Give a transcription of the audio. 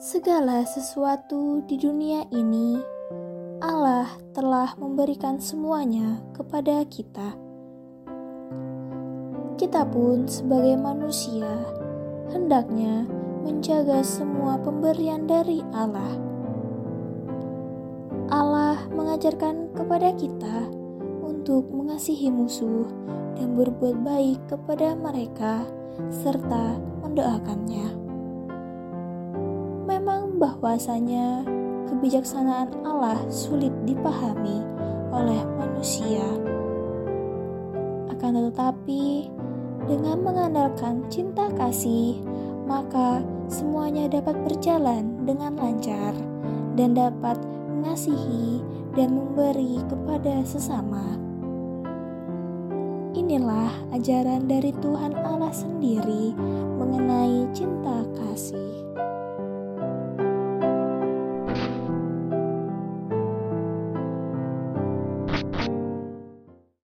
Segala sesuatu di dunia ini, Allah telah memberikan semuanya kepada kita. Kita pun, sebagai manusia, hendaknya menjaga semua pemberian dari Allah. Allah mengajarkan kepada kita untuk mengasihi musuh dan berbuat baik kepada mereka, serta mendoakannya. Bahwasanya kebijaksanaan Allah sulit dipahami oleh manusia. Akan tetapi, dengan mengandalkan cinta kasih, maka semuanya dapat berjalan dengan lancar dan dapat mengasihi dan memberi kepada sesama. Inilah ajaran dari Tuhan Allah sendiri mengenai.